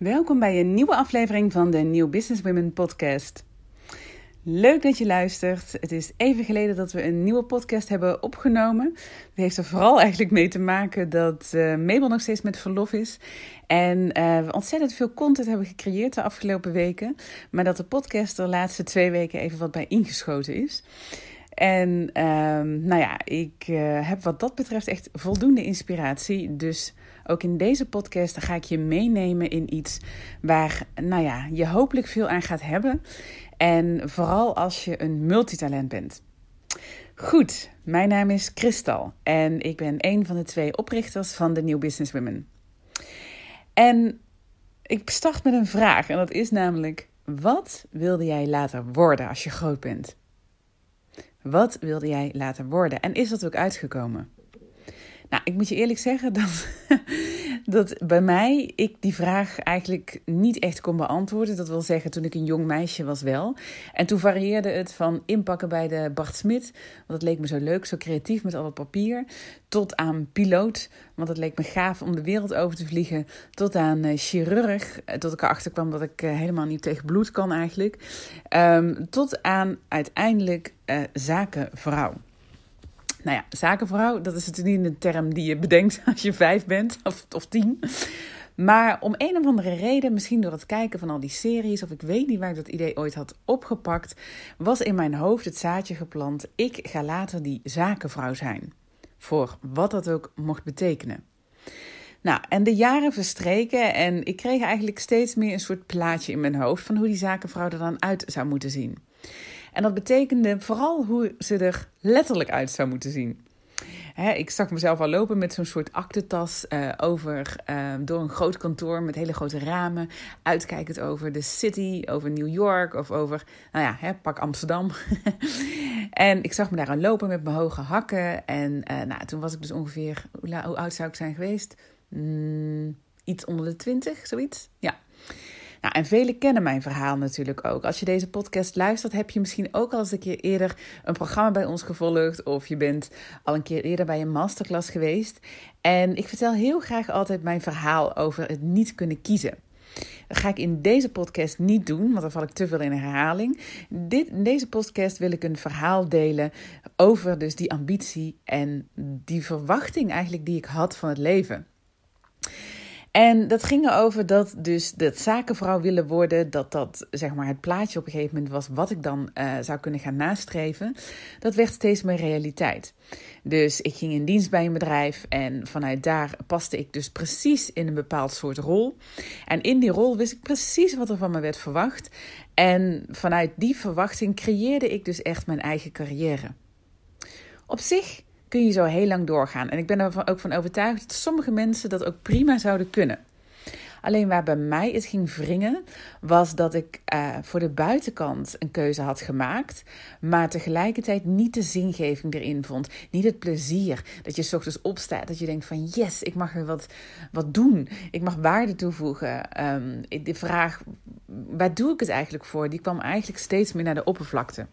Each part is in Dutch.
Welkom bij een nieuwe aflevering van de New Business Women podcast. Leuk dat je luistert. Het is even geleden dat we een nieuwe podcast hebben opgenomen. Het heeft er vooral eigenlijk mee te maken dat uh, Mabel nog steeds met verlof is. En uh, we ontzettend veel content hebben gecreëerd de afgelopen weken. Maar dat de podcast er de laatste twee weken even wat bij ingeschoten is. En ehm, nou ja, ik uh, heb wat dat betreft echt voldoende inspiratie. Dus ook in deze podcast ga ik je meenemen in iets waar nou ja, je hopelijk veel aan gaat hebben. En vooral als je een multitalent bent. Goed, mijn naam is Kristal en ik ben een van de twee oprichters van de New Business Women. En ik start met een vraag en dat is namelijk: wat wilde jij later worden als je groot bent? Wat wilde jij later worden? En is dat ook uitgekomen? Nou, ik moet je eerlijk zeggen dat, dat bij mij ik die vraag eigenlijk niet echt kon beantwoorden. Dat wil zeggen, toen ik een jong meisje was wel. En toen varieerde het van inpakken bij de Bart Smit, want dat leek me zo leuk, zo creatief met al dat papier, tot aan piloot, want het leek me gaaf om de wereld over te vliegen, tot aan uh, chirurg, eh, tot ik erachter kwam dat ik uh, helemaal niet tegen bloed kan eigenlijk, um, tot aan uiteindelijk zakenvrouw. Nou ja, zakenvrouw, dat is natuurlijk niet een term die je bedenkt als je vijf bent of, of tien. Maar om een of andere reden, misschien door het kijken van al die series, of ik weet niet waar ik dat idee ooit had opgepakt, was in mijn hoofd het zaadje geplant: ik ga later die zakenvrouw zijn. Voor wat dat ook mocht betekenen. Nou, en de jaren verstreken en ik kreeg eigenlijk steeds meer een soort plaatje in mijn hoofd van hoe die zakenvrouw er dan uit zou moeten zien. En dat betekende vooral hoe ze er letterlijk uit zou moeten zien. ik zag mezelf al lopen met zo'n soort aktentas uh, over, uh, door een groot kantoor met hele grote ramen. Uitkijkend over de city, over New York of over, nou ja, pak Amsterdam. en ik zag me daar aan lopen met mijn hoge hakken. En uh, nou, toen was ik dus ongeveer, hoe, hoe oud zou ik zijn geweest? Mm, iets onder de twintig, zoiets. Ja. Nou, en velen kennen mijn verhaal natuurlijk ook. Als je deze podcast luistert, heb je misschien ook al eens een keer eerder een programma bij ons gevolgd. Of je bent al een keer eerder bij een masterclass geweest. En ik vertel heel graag altijd mijn verhaal over het niet kunnen kiezen. Dat ga ik in deze podcast niet doen, want dan val ik te veel in herhaling. Dit, in deze podcast wil ik een verhaal delen over dus die ambitie en die verwachting eigenlijk die ik had van het leven. En dat ging erover dat dus dat zakenvrouw willen worden, dat dat zeg maar het plaatje op een gegeven moment was wat ik dan uh, zou kunnen gaan nastreven. Dat werd steeds meer realiteit. Dus ik ging in dienst bij een bedrijf en vanuit daar paste ik dus precies in een bepaald soort rol. En in die rol wist ik precies wat er van me werd verwacht. En vanuit die verwachting creëerde ik dus echt mijn eigen carrière. Op zich kun je zo heel lang doorgaan. En ik ben er ook van overtuigd dat sommige mensen dat ook prima zouden kunnen. Alleen waar bij mij het ging wringen, was dat ik uh, voor de buitenkant een keuze had gemaakt, maar tegelijkertijd niet de zingeving erin vond. Niet het plezier dat je s ochtends opstaat, dat je denkt van yes, ik mag weer wat, wat doen. Ik mag waarde toevoegen. Um, de vraag, waar doe ik het eigenlijk voor, die kwam eigenlijk steeds meer naar de oppervlakte.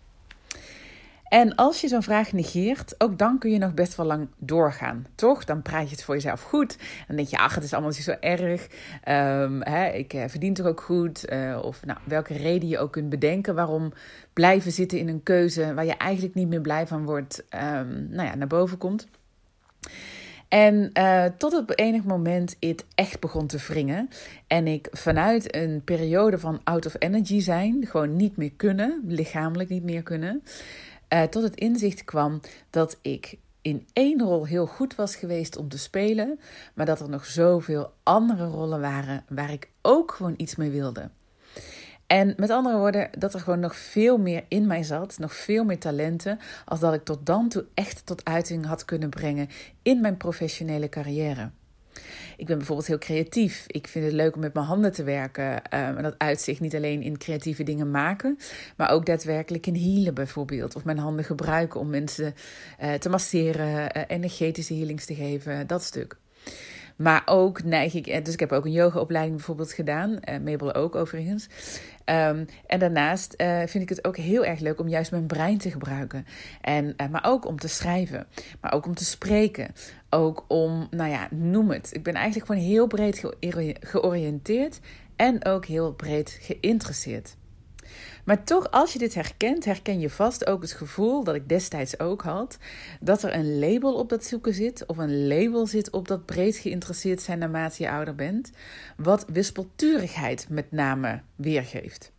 En als je zo'n vraag negeert, ook dan kun je nog best wel lang doorgaan, toch? Dan praat je het voor jezelf goed. Dan denk je, ach, het is allemaal niet zo erg. Um, hè, ik uh, verdien toch ook goed? Uh, of nou, welke reden je ook kunt bedenken waarom blijven zitten in een keuze waar je eigenlijk niet meer blij van wordt, um, nou ja, naar boven komt. En uh, tot op enig moment het echt begon te wringen. En ik vanuit een periode van out of energy zijn, gewoon niet meer kunnen, lichamelijk niet meer kunnen, uh, tot het inzicht kwam dat ik in één rol heel goed was geweest om te spelen, maar dat er nog zoveel andere rollen waren waar ik ook gewoon iets mee wilde. En met andere woorden, dat er gewoon nog veel meer in mij zat, nog veel meer talenten, als dat ik tot dan toe echt tot uiting had kunnen brengen in mijn professionele carrière. Ik ben bijvoorbeeld heel creatief. Ik vind het leuk om met mijn handen te werken. Um, en dat uitzicht niet alleen in creatieve dingen maken, maar ook daadwerkelijk in healen bijvoorbeeld. Of mijn handen gebruiken om mensen uh, te masseren, uh, energetische healings te geven, dat stuk. Maar ook neig ik, eh, dus ik heb ook een yogaopleiding bijvoorbeeld gedaan, uh, Mabel ook overigens. Um, en daarnaast uh, vind ik het ook heel erg leuk om juist mijn brein te gebruiken. En, maar ook om te schrijven, maar ook om te spreken. Ook om, nou ja, noem het. Ik ben eigenlijk gewoon heel breed georiënteerd en ook heel breed geïnteresseerd. Maar toch, als je dit herkent, herken je vast ook het gevoel dat ik destijds ook had: dat er een label op dat zoeken zit, of een label zit op dat breed geïnteresseerd zijn naarmate je ouder bent, wat wispelturigheid met name weergeeft.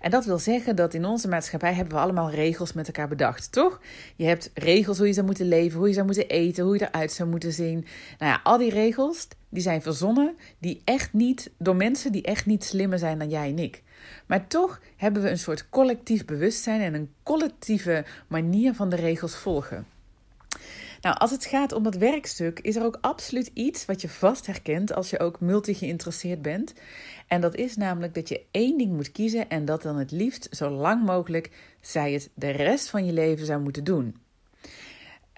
En dat wil zeggen dat in onze maatschappij hebben we allemaal regels met elkaar bedacht, toch? Je hebt regels hoe je zou moeten leven, hoe je zou moeten eten, hoe je eruit zou moeten zien. Nou ja, al die regels, die zijn verzonnen, die echt niet, door mensen die echt niet slimmer zijn dan jij en ik. Maar toch hebben we een soort collectief bewustzijn en een collectieve manier van de regels volgen. Nou, als het gaat om dat werkstuk, is er ook absoluut iets wat je vast herkent als je ook multi-geïnteresseerd bent. En dat is namelijk dat je één ding moet kiezen en dat dan het liefst zo lang mogelijk zij het de rest van je leven zou moeten doen.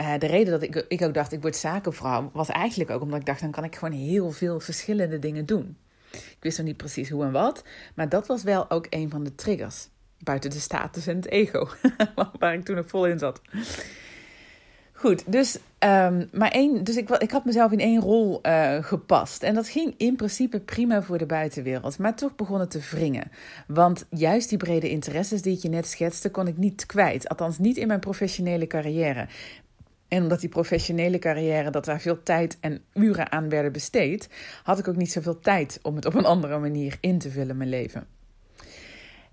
Uh, de reden dat ik, ik ook dacht, ik word zakenvrouw, was eigenlijk ook omdat ik dacht, dan kan ik gewoon heel veel verschillende dingen doen. Ik wist nog niet precies hoe en wat, maar dat was wel ook een van de triggers. Buiten de status en het ego, waar ik toen nog vol in zat. Goed, dus, um, maar één, dus ik, ik had mezelf in één rol uh, gepast. En dat ging in principe prima voor de buitenwereld. Maar toch begon het te wringen. Want juist die brede interesses die ik je net schetste, kon ik niet kwijt. Althans, niet in mijn professionele carrière. En omdat die professionele carrière, dat daar veel tijd en uren aan werden besteed, had ik ook niet zoveel tijd om het op een andere manier in te vullen, mijn leven.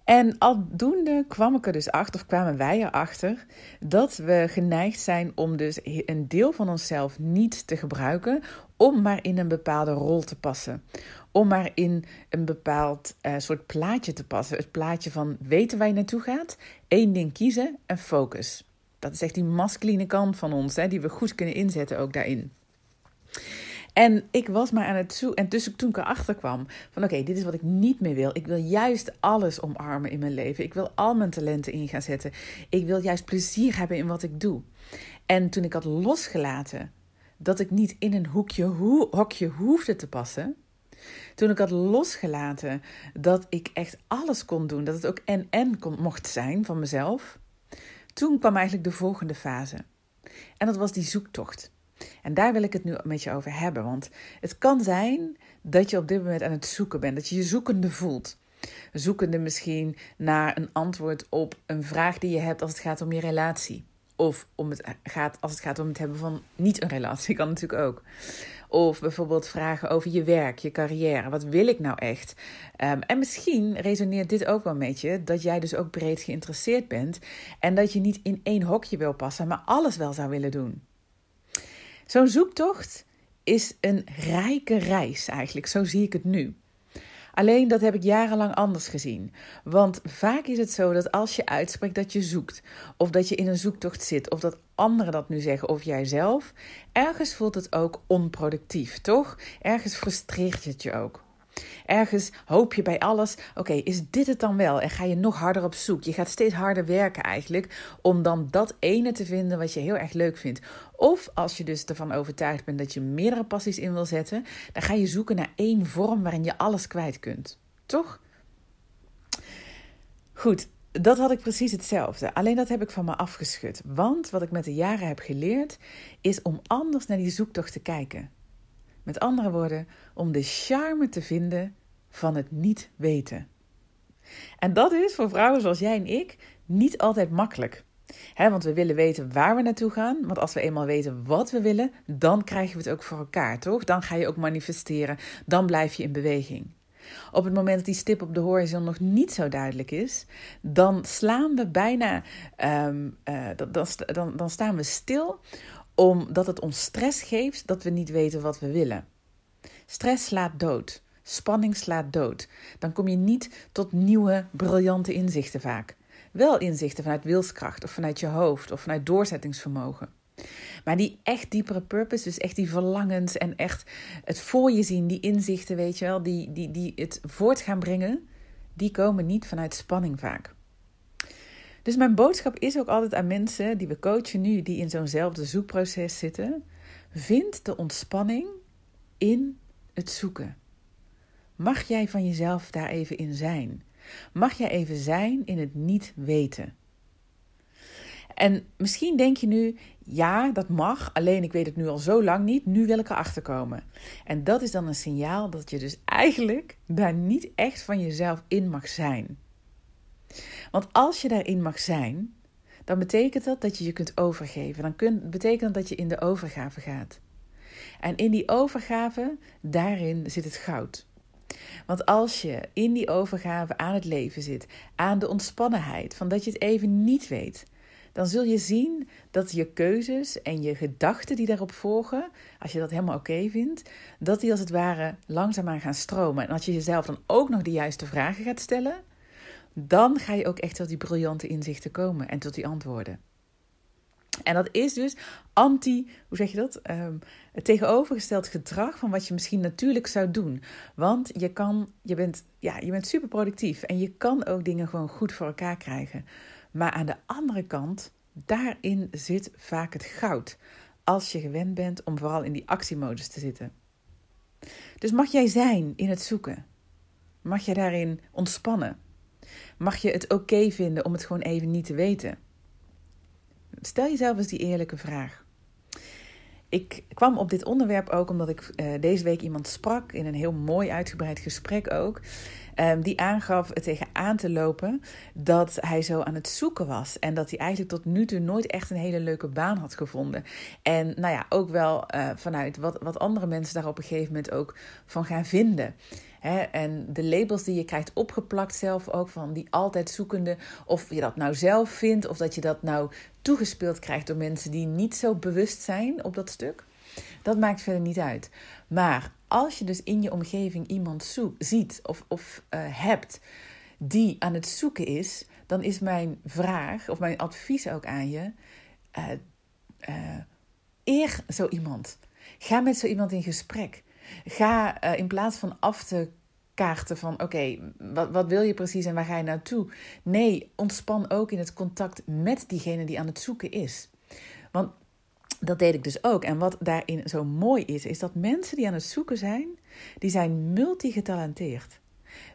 En aldoende kwam ik er dus achter, of kwamen wij erachter, dat we geneigd zijn om dus een deel van onszelf niet te gebruiken, om maar in een bepaalde rol te passen. Om maar in een bepaald uh, soort plaatje te passen. Het plaatje van weten waar je naartoe gaat, één ding kiezen en focus. Dat is echt die masculine kant van ons, hè, die we goed kunnen inzetten ook daarin. En ik was maar aan het zoeken. En dus toen ik erachter kwam van oké, dit is wat ik niet meer wil. Ik wil juist alles omarmen in mijn leven. Ik wil al mijn talenten in gaan zetten. Ik wil juist plezier hebben in wat ik doe. En toen ik had losgelaten dat ik niet in een hoekje, hokje hoefde te passen. Toen ik had losgelaten dat ik echt alles kon doen. Dat het ook en-en mocht zijn van mezelf toen kwam eigenlijk de volgende fase. En dat was die zoektocht. En daar wil ik het nu met je over hebben. Want het kan zijn dat je op dit moment aan het zoeken bent. Dat je je zoekende voelt. Zoekende misschien naar een antwoord op een vraag die je hebt als het gaat om je relatie. Of om het gaat, als het gaat om het hebben van niet een relatie, kan natuurlijk ook. Of bijvoorbeeld vragen over je werk, je carrière. Wat wil ik nou echt? Um, en misschien resoneert dit ook wel met je, dat jij dus ook breed geïnteresseerd bent. En dat je niet in één hokje wil passen, maar alles wel zou willen doen. Zo'n zoektocht is een rijke reis eigenlijk, zo zie ik het nu. Alleen dat heb ik jarenlang anders gezien. Want vaak is het zo dat als je uitspreekt dat je zoekt, of dat je in een zoektocht zit, of dat anderen dat nu zeggen, of jijzelf, ergens voelt het ook onproductief, toch? Ergens frustreert het je ook. Ergens hoop je bij alles, oké, is dit het dan wel? En ga je nog harder op zoek. Je gaat steeds harder werken eigenlijk om dan dat ene te vinden wat je heel erg leuk vindt. Of als je dus ervan overtuigd bent dat je meerdere passies in wil zetten, dan ga je zoeken naar één vorm waarin je alles kwijt kunt. Toch? Goed, dat had ik precies hetzelfde. Alleen dat heb ik van me afgeschud. Want wat ik met de jaren heb geleerd, is om anders naar die zoektocht te kijken. Met andere woorden, om de charme te vinden van het niet weten. En dat is voor vrouwen zoals jij en ik niet altijd makkelijk. want we willen weten waar we naartoe gaan. Want als we eenmaal weten wat we willen, dan krijgen we het ook voor elkaar, toch? Dan ga je ook manifesteren. Dan blijf je in beweging. Op het moment dat die stip op de horizon nog niet zo duidelijk is, dan slaan we bijna, um, dan, dan, dan staan we stil omdat het ons stress geeft dat we niet weten wat we willen. Stress slaat dood. Spanning slaat dood. Dan kom je niet tot nieuwe, briljante inzichten vaak. Wel inzichten vanuit wilskracht of vanuit je hoofd of vanuit doorzettingsvermogen. Maar die echt diepere purpose, dus echt die verlangens en echt het voor je zien, die inzichten, weet je wel, die, die, die het voort gaan brengen, die komen niet vanuit spanning vaak. Dus mijn boodschap is ook altijd aan mensen die we coachen nu, die in zo'nzelfde zoekproces zitten. Vind de ontspanning in het zoeken. Mag jij van jezelf daar even in zijn? Mag jij even zijn in het niet weten? En misschien denk je nu, ja, dat mag, alleen ik weet het nu al zo lang niet, nu wil ik erachter komen. En dat is dan een signaal dat je dus eigenlijk daar niet echt van jezelf in mag zijn. Want als je daarin mag zijn, dan betekent dat dat je je kunt overgeven. Dan kun, betekent dat dat je in de overgave gaat. En in die overgave, daarin zit het goud. Want als je in die overgave aan het leven zit, aan de ontspannenheid, van dat je het even niet weet, dan zul je zien dat je keuzes en je gedachten die daarop volgen, als je dat helemaal oké vindt, dat die als het ware langzaamaan gaan stromen. En als je jezelf dan ook nog de juiste vragen gaat stellen, dan ga je ook echt tot die briljante inzichten komen en tot die antwoorden. En dat is dus anti, hoe zeg je dat? Um, het tegenovergesteld gedrag van wat je misschien natuurlijk zou doen. Want je, kan, je, bent, ja, je bent super productief en je kan ook dingen gewoon goed voor elkaar krijgen. Maar aan de andere kant, daarin zit vaak het goud. Als je gewend bent om vooral in die actiemodus te zitten. Dus mag jij zijn in het zoeken? Mag je daarin ontspannen? Mag je het oké vinden om het gewoon even niet te weten? Stel jezelf eens die eerlijke vraag. Ik kwam op dit onderwerp ook omdat ik uh, deze week iemand sprak in een heel mooi uitgebreid gesprek ook. Um, die aangaf het tegen aan te lopen dat hij zo aan het zoeken was. En dat hij eigenlijk tot nu toe nooit echt een hele leuke baan had gevonden. En nou ja, ook wel uh, vanuit wat, wat andere mensen daar op een gegeven moment ook van gaan vinden. En de labels die je krijgt opgeplakt zelf ook van die altijd zoekende. Of je dat nou zelf vindt of dat je dat nou toegespeeld krijgt door mensen die niet zo bewust zijn op dat stuk. Dat maakt verder niet uit. Maar als je dus in je omgeving iemand ziet of, of uh, hebt die aan het zoeken is, dan is mijn vraag of mijn advies ook aan je: uh, uh, eer zo iemand. Ga met zo iemand in gesprek. Ga in plaats van af te kaarten van oké, wat, wat wil je precies en waar ga je naartoe? Nee, ontspan ook in het contact met diegene die aan het zoeken is. Want dat deed ik dus ook. En wat daarin zo mooi is, is dat mensen die aan het zoeken zijn, die zijn multigetalenteerd.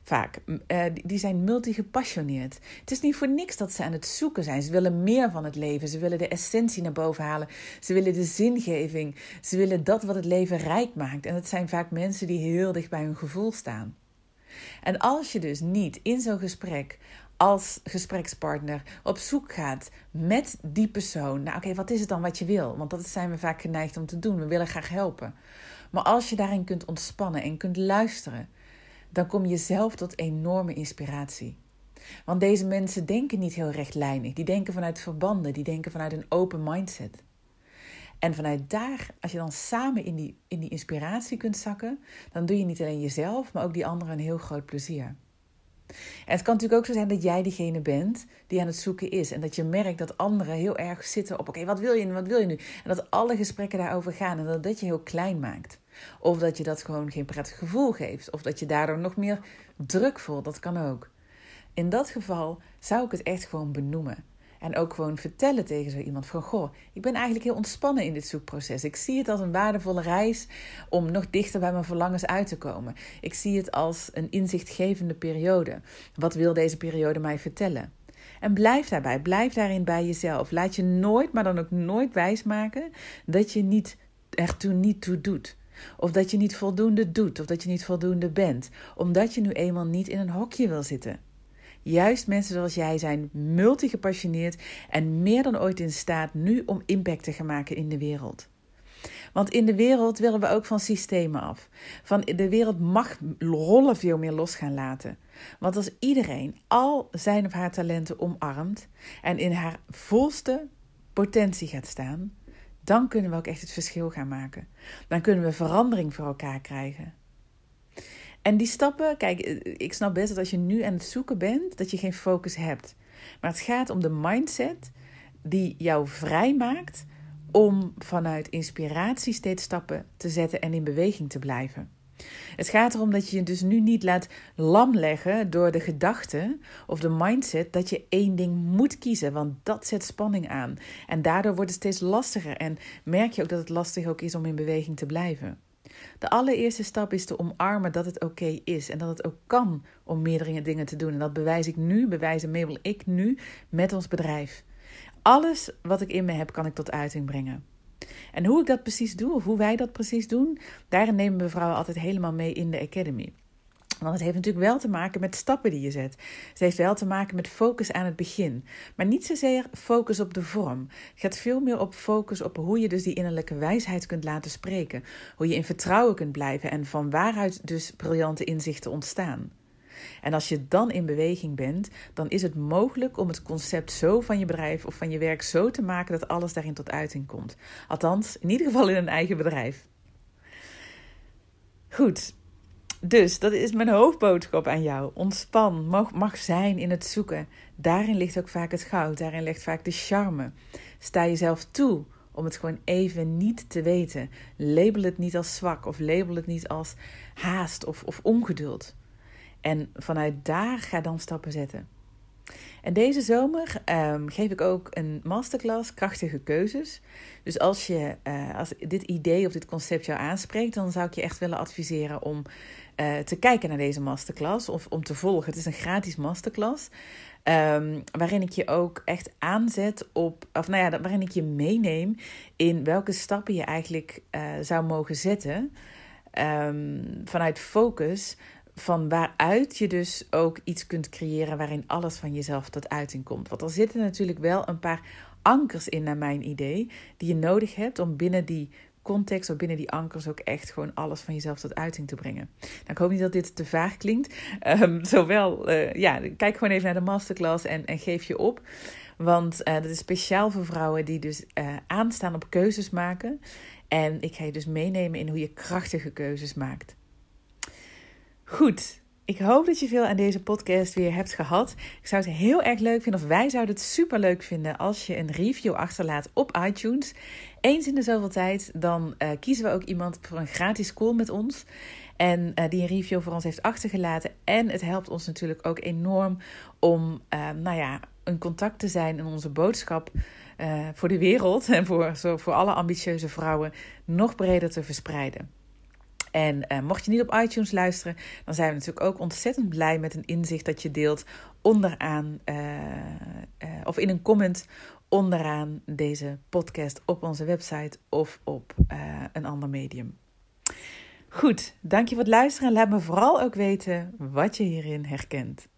Vaak, uh, die zijn multigepassioneerd. Het is niet voor niks dat ze aan het zoeken zijn. Ze willen meer van het leven. Ze willen de essentie naar boven halen. Ze willen de zingeving. Ze willen dat wat het leven rijk maakt. En het zijn vaak mensen die heel dicht bij hun gevoel staan. En als je dus niet in zo'n gesprek als gesprekspartner op zoek gaat met die persoon. Nou, oké, wat is het dan wat je wil? Want dat zijn we vaak geneigd om te doen. We willen graag helpen. Maar als je daarin kunt ontspannen en kunt luisteren, dan kom je zelf tot enorme inspiratie. Want deze mensen denken niet heel rechtlijnig. Die denken vanuit verbanden, die denken vanuit een open mindset. En vanuit daar, als je dan samen in die, in die inspiratie kunt zakken, dan doe je niet alleen jezelf, maar ook die anderen een heel groot plezier. Het kan natuurlijk ook zo zijn dat jij diegene bent die aan het zoeken is. En dat je merkt dat anderen heel erg zitten op: oké, wat wil je nu? Wat wil je nu? En dat alle gesprekken daarover gaan en dat dat je heel klein maakt. Of dat je dat gewoon geen prettig gevoel geeft. Of dat je daardoor nog meer druk voelt. Dat kan ook. In dat geval zou ik het echt gewoon benoemen. En ook gewoon vertellen tegen zo iemand van... Goh, ik ben eigenlijk heel ontspannen in dit zoekproces. Ik zie het als een waardevolle reis om nog dichter bij mijn verlangens uit te komen. Ik zie het als een inzichtgevende periode. Wat wil deze periode mij vertellen? En blijf daarbij, blijf daarin bij jezelf. Laat je nooit, maar dan ook nooit wijsmaken dat je niet ertoe niet toe doet. Of dat je niet voldoende doet, of dat je niet voldoende bent, omdat je nu eenmaal niet in een hokje wil zitten. Juist mensen zoals jij zijn multigepassioneerd en meer dan ooit in staat nu om impact te gaan maken in de wereld. Want in de wereld willen we ook van systemen af. Van de wereld mag rollen veel meer los gaan laten. Want als iedereen al zijn of haar talenten omarmt en in haar volste potentie gaat staan, dan kunnen we ook echt het verschil gaan maken. Dan kunnen we verandering voor elkaar krijgen. En die stappen, kijk, ik snap best dat als je nu aan het zoeken bent, dat je geen focus hebt. Maar het gaat om de mindset die jou vrijmaakt om vanuit inspiratie steeds stappen te zetten en in beweging te blijven. Het gaat erom dat je je dus nu niet laat lam leggen door de gedachte of de mindset dat je één ding moet kiezen, want dat zet spanning aan. En daardoor wordt het steeds lastiger en merk je ook dat het lastig ook is om in beweging te blijven. De allereerste stap is te omarmen dat het oké is en dat het ook kan om meerdere dingen te doen. En dat bewijs ik nu, bewijzen Mabel ik nu met ons bedrijf. alles wat ik in me heb, kan ik tot uiting brengen. En hoe ik dat precies doe, of hoe wij dat precies doen, daarin nemen we vrouwen altijd helemaal mee in de Academy. Want het heeft natuurlijk wel te maken met stappen die je zet. Het heeft wel te maken met focus aan het begin. Maar niet zozeer focus op de vorm. Het gaat veel meer op focus op hoe je dus die innerlijke wijsheid kunt laten spreken. Hoe je in vertrouwen kunt blijven en van waaruit dus briljante inzichten ontstaan. En als je dan in beweging bent, dan is het mogelijk om het concept zo van je bedrijf of van je werk zo te maken dat alles daarin tot uiting komt. Althans, in ieder geval in een eigen bedrijf. Goed, dus dat is mijn hoofdboodschap aan jou. Ontspan, mag, mag zijn in het zoeken. Daarin ligt ook vaak het goud, daarin ligt vaak de charme. Sta jezelf toe om het gewoon even niet te weten. Label het niet als zwak of label het niet als haast of, of ongeduld. En vanuit daar ga dan stappen zetten. En deze zomer um, geef ik ook een masterclass krachtige keuzes. Dus als, je, uh, als dit idee of dit concept jou aanspreekt, dan zou ik je echt willen adviseren om uh, te kijken naar deze masterclass of om te volgen. Het is een gratis masterclass. Um, waarin ik je ook echt aanzet op, of nou ja, waarin ik je meeneem in welke stappen je eigenlijk uh, zou mogen zetten. Um, vanuit focus van waaruit je dus ook iets kunt creëren waarin alles van jezelf tot uiting komt. Want er zitten natuurlijk wel een paar ankers in, naar mijn idee, die je nodig hebt om binnen die context of binnen die ankers ook echt gewoon alles van jezelf tot uiting te brengen. Nou, ik hoop niet dat dit te vaag klinkt. Um, zowel, uh, ja, kijk gewoon even naar de masterclass en, en geef je op. Want uh, dat is speciaal voor vrouwen die dus uh, aanstaan op keuzes maken. En ik ga je dus meenemen in hoe je krachtige keuzes maakt. Goed, ik hoop dat je veel aan deze podcast weer hebt gehad. Ik zou het heel erg leuk vinden, of wij zouden het super leuk vinden, als je een review achterlaat op iTunes. Eens in de zoveel tijd, dan uh, kiezen we ook iemand voor een gratis call met ons. En uh, die een review voor ons heeft achtergelaten. En het helpt ons natuurlijk ook enorm om, uh, nou ja, een contact te zijn in onze boodschap. voor de wereld en voor, zo, voor alle ambitieuze vrouwen nog breder te verspreiden. En mocht je niet op iTunes luisteren, dan zijn we natuurlijk ook ontzettend blij met een inzicht dat je deelt onderaan of in een comment onderaan deze podcast op onze website of op een ander medium. Goed, dank je voor het luisteren en laat me vooral ook weten wat je hierin herkent.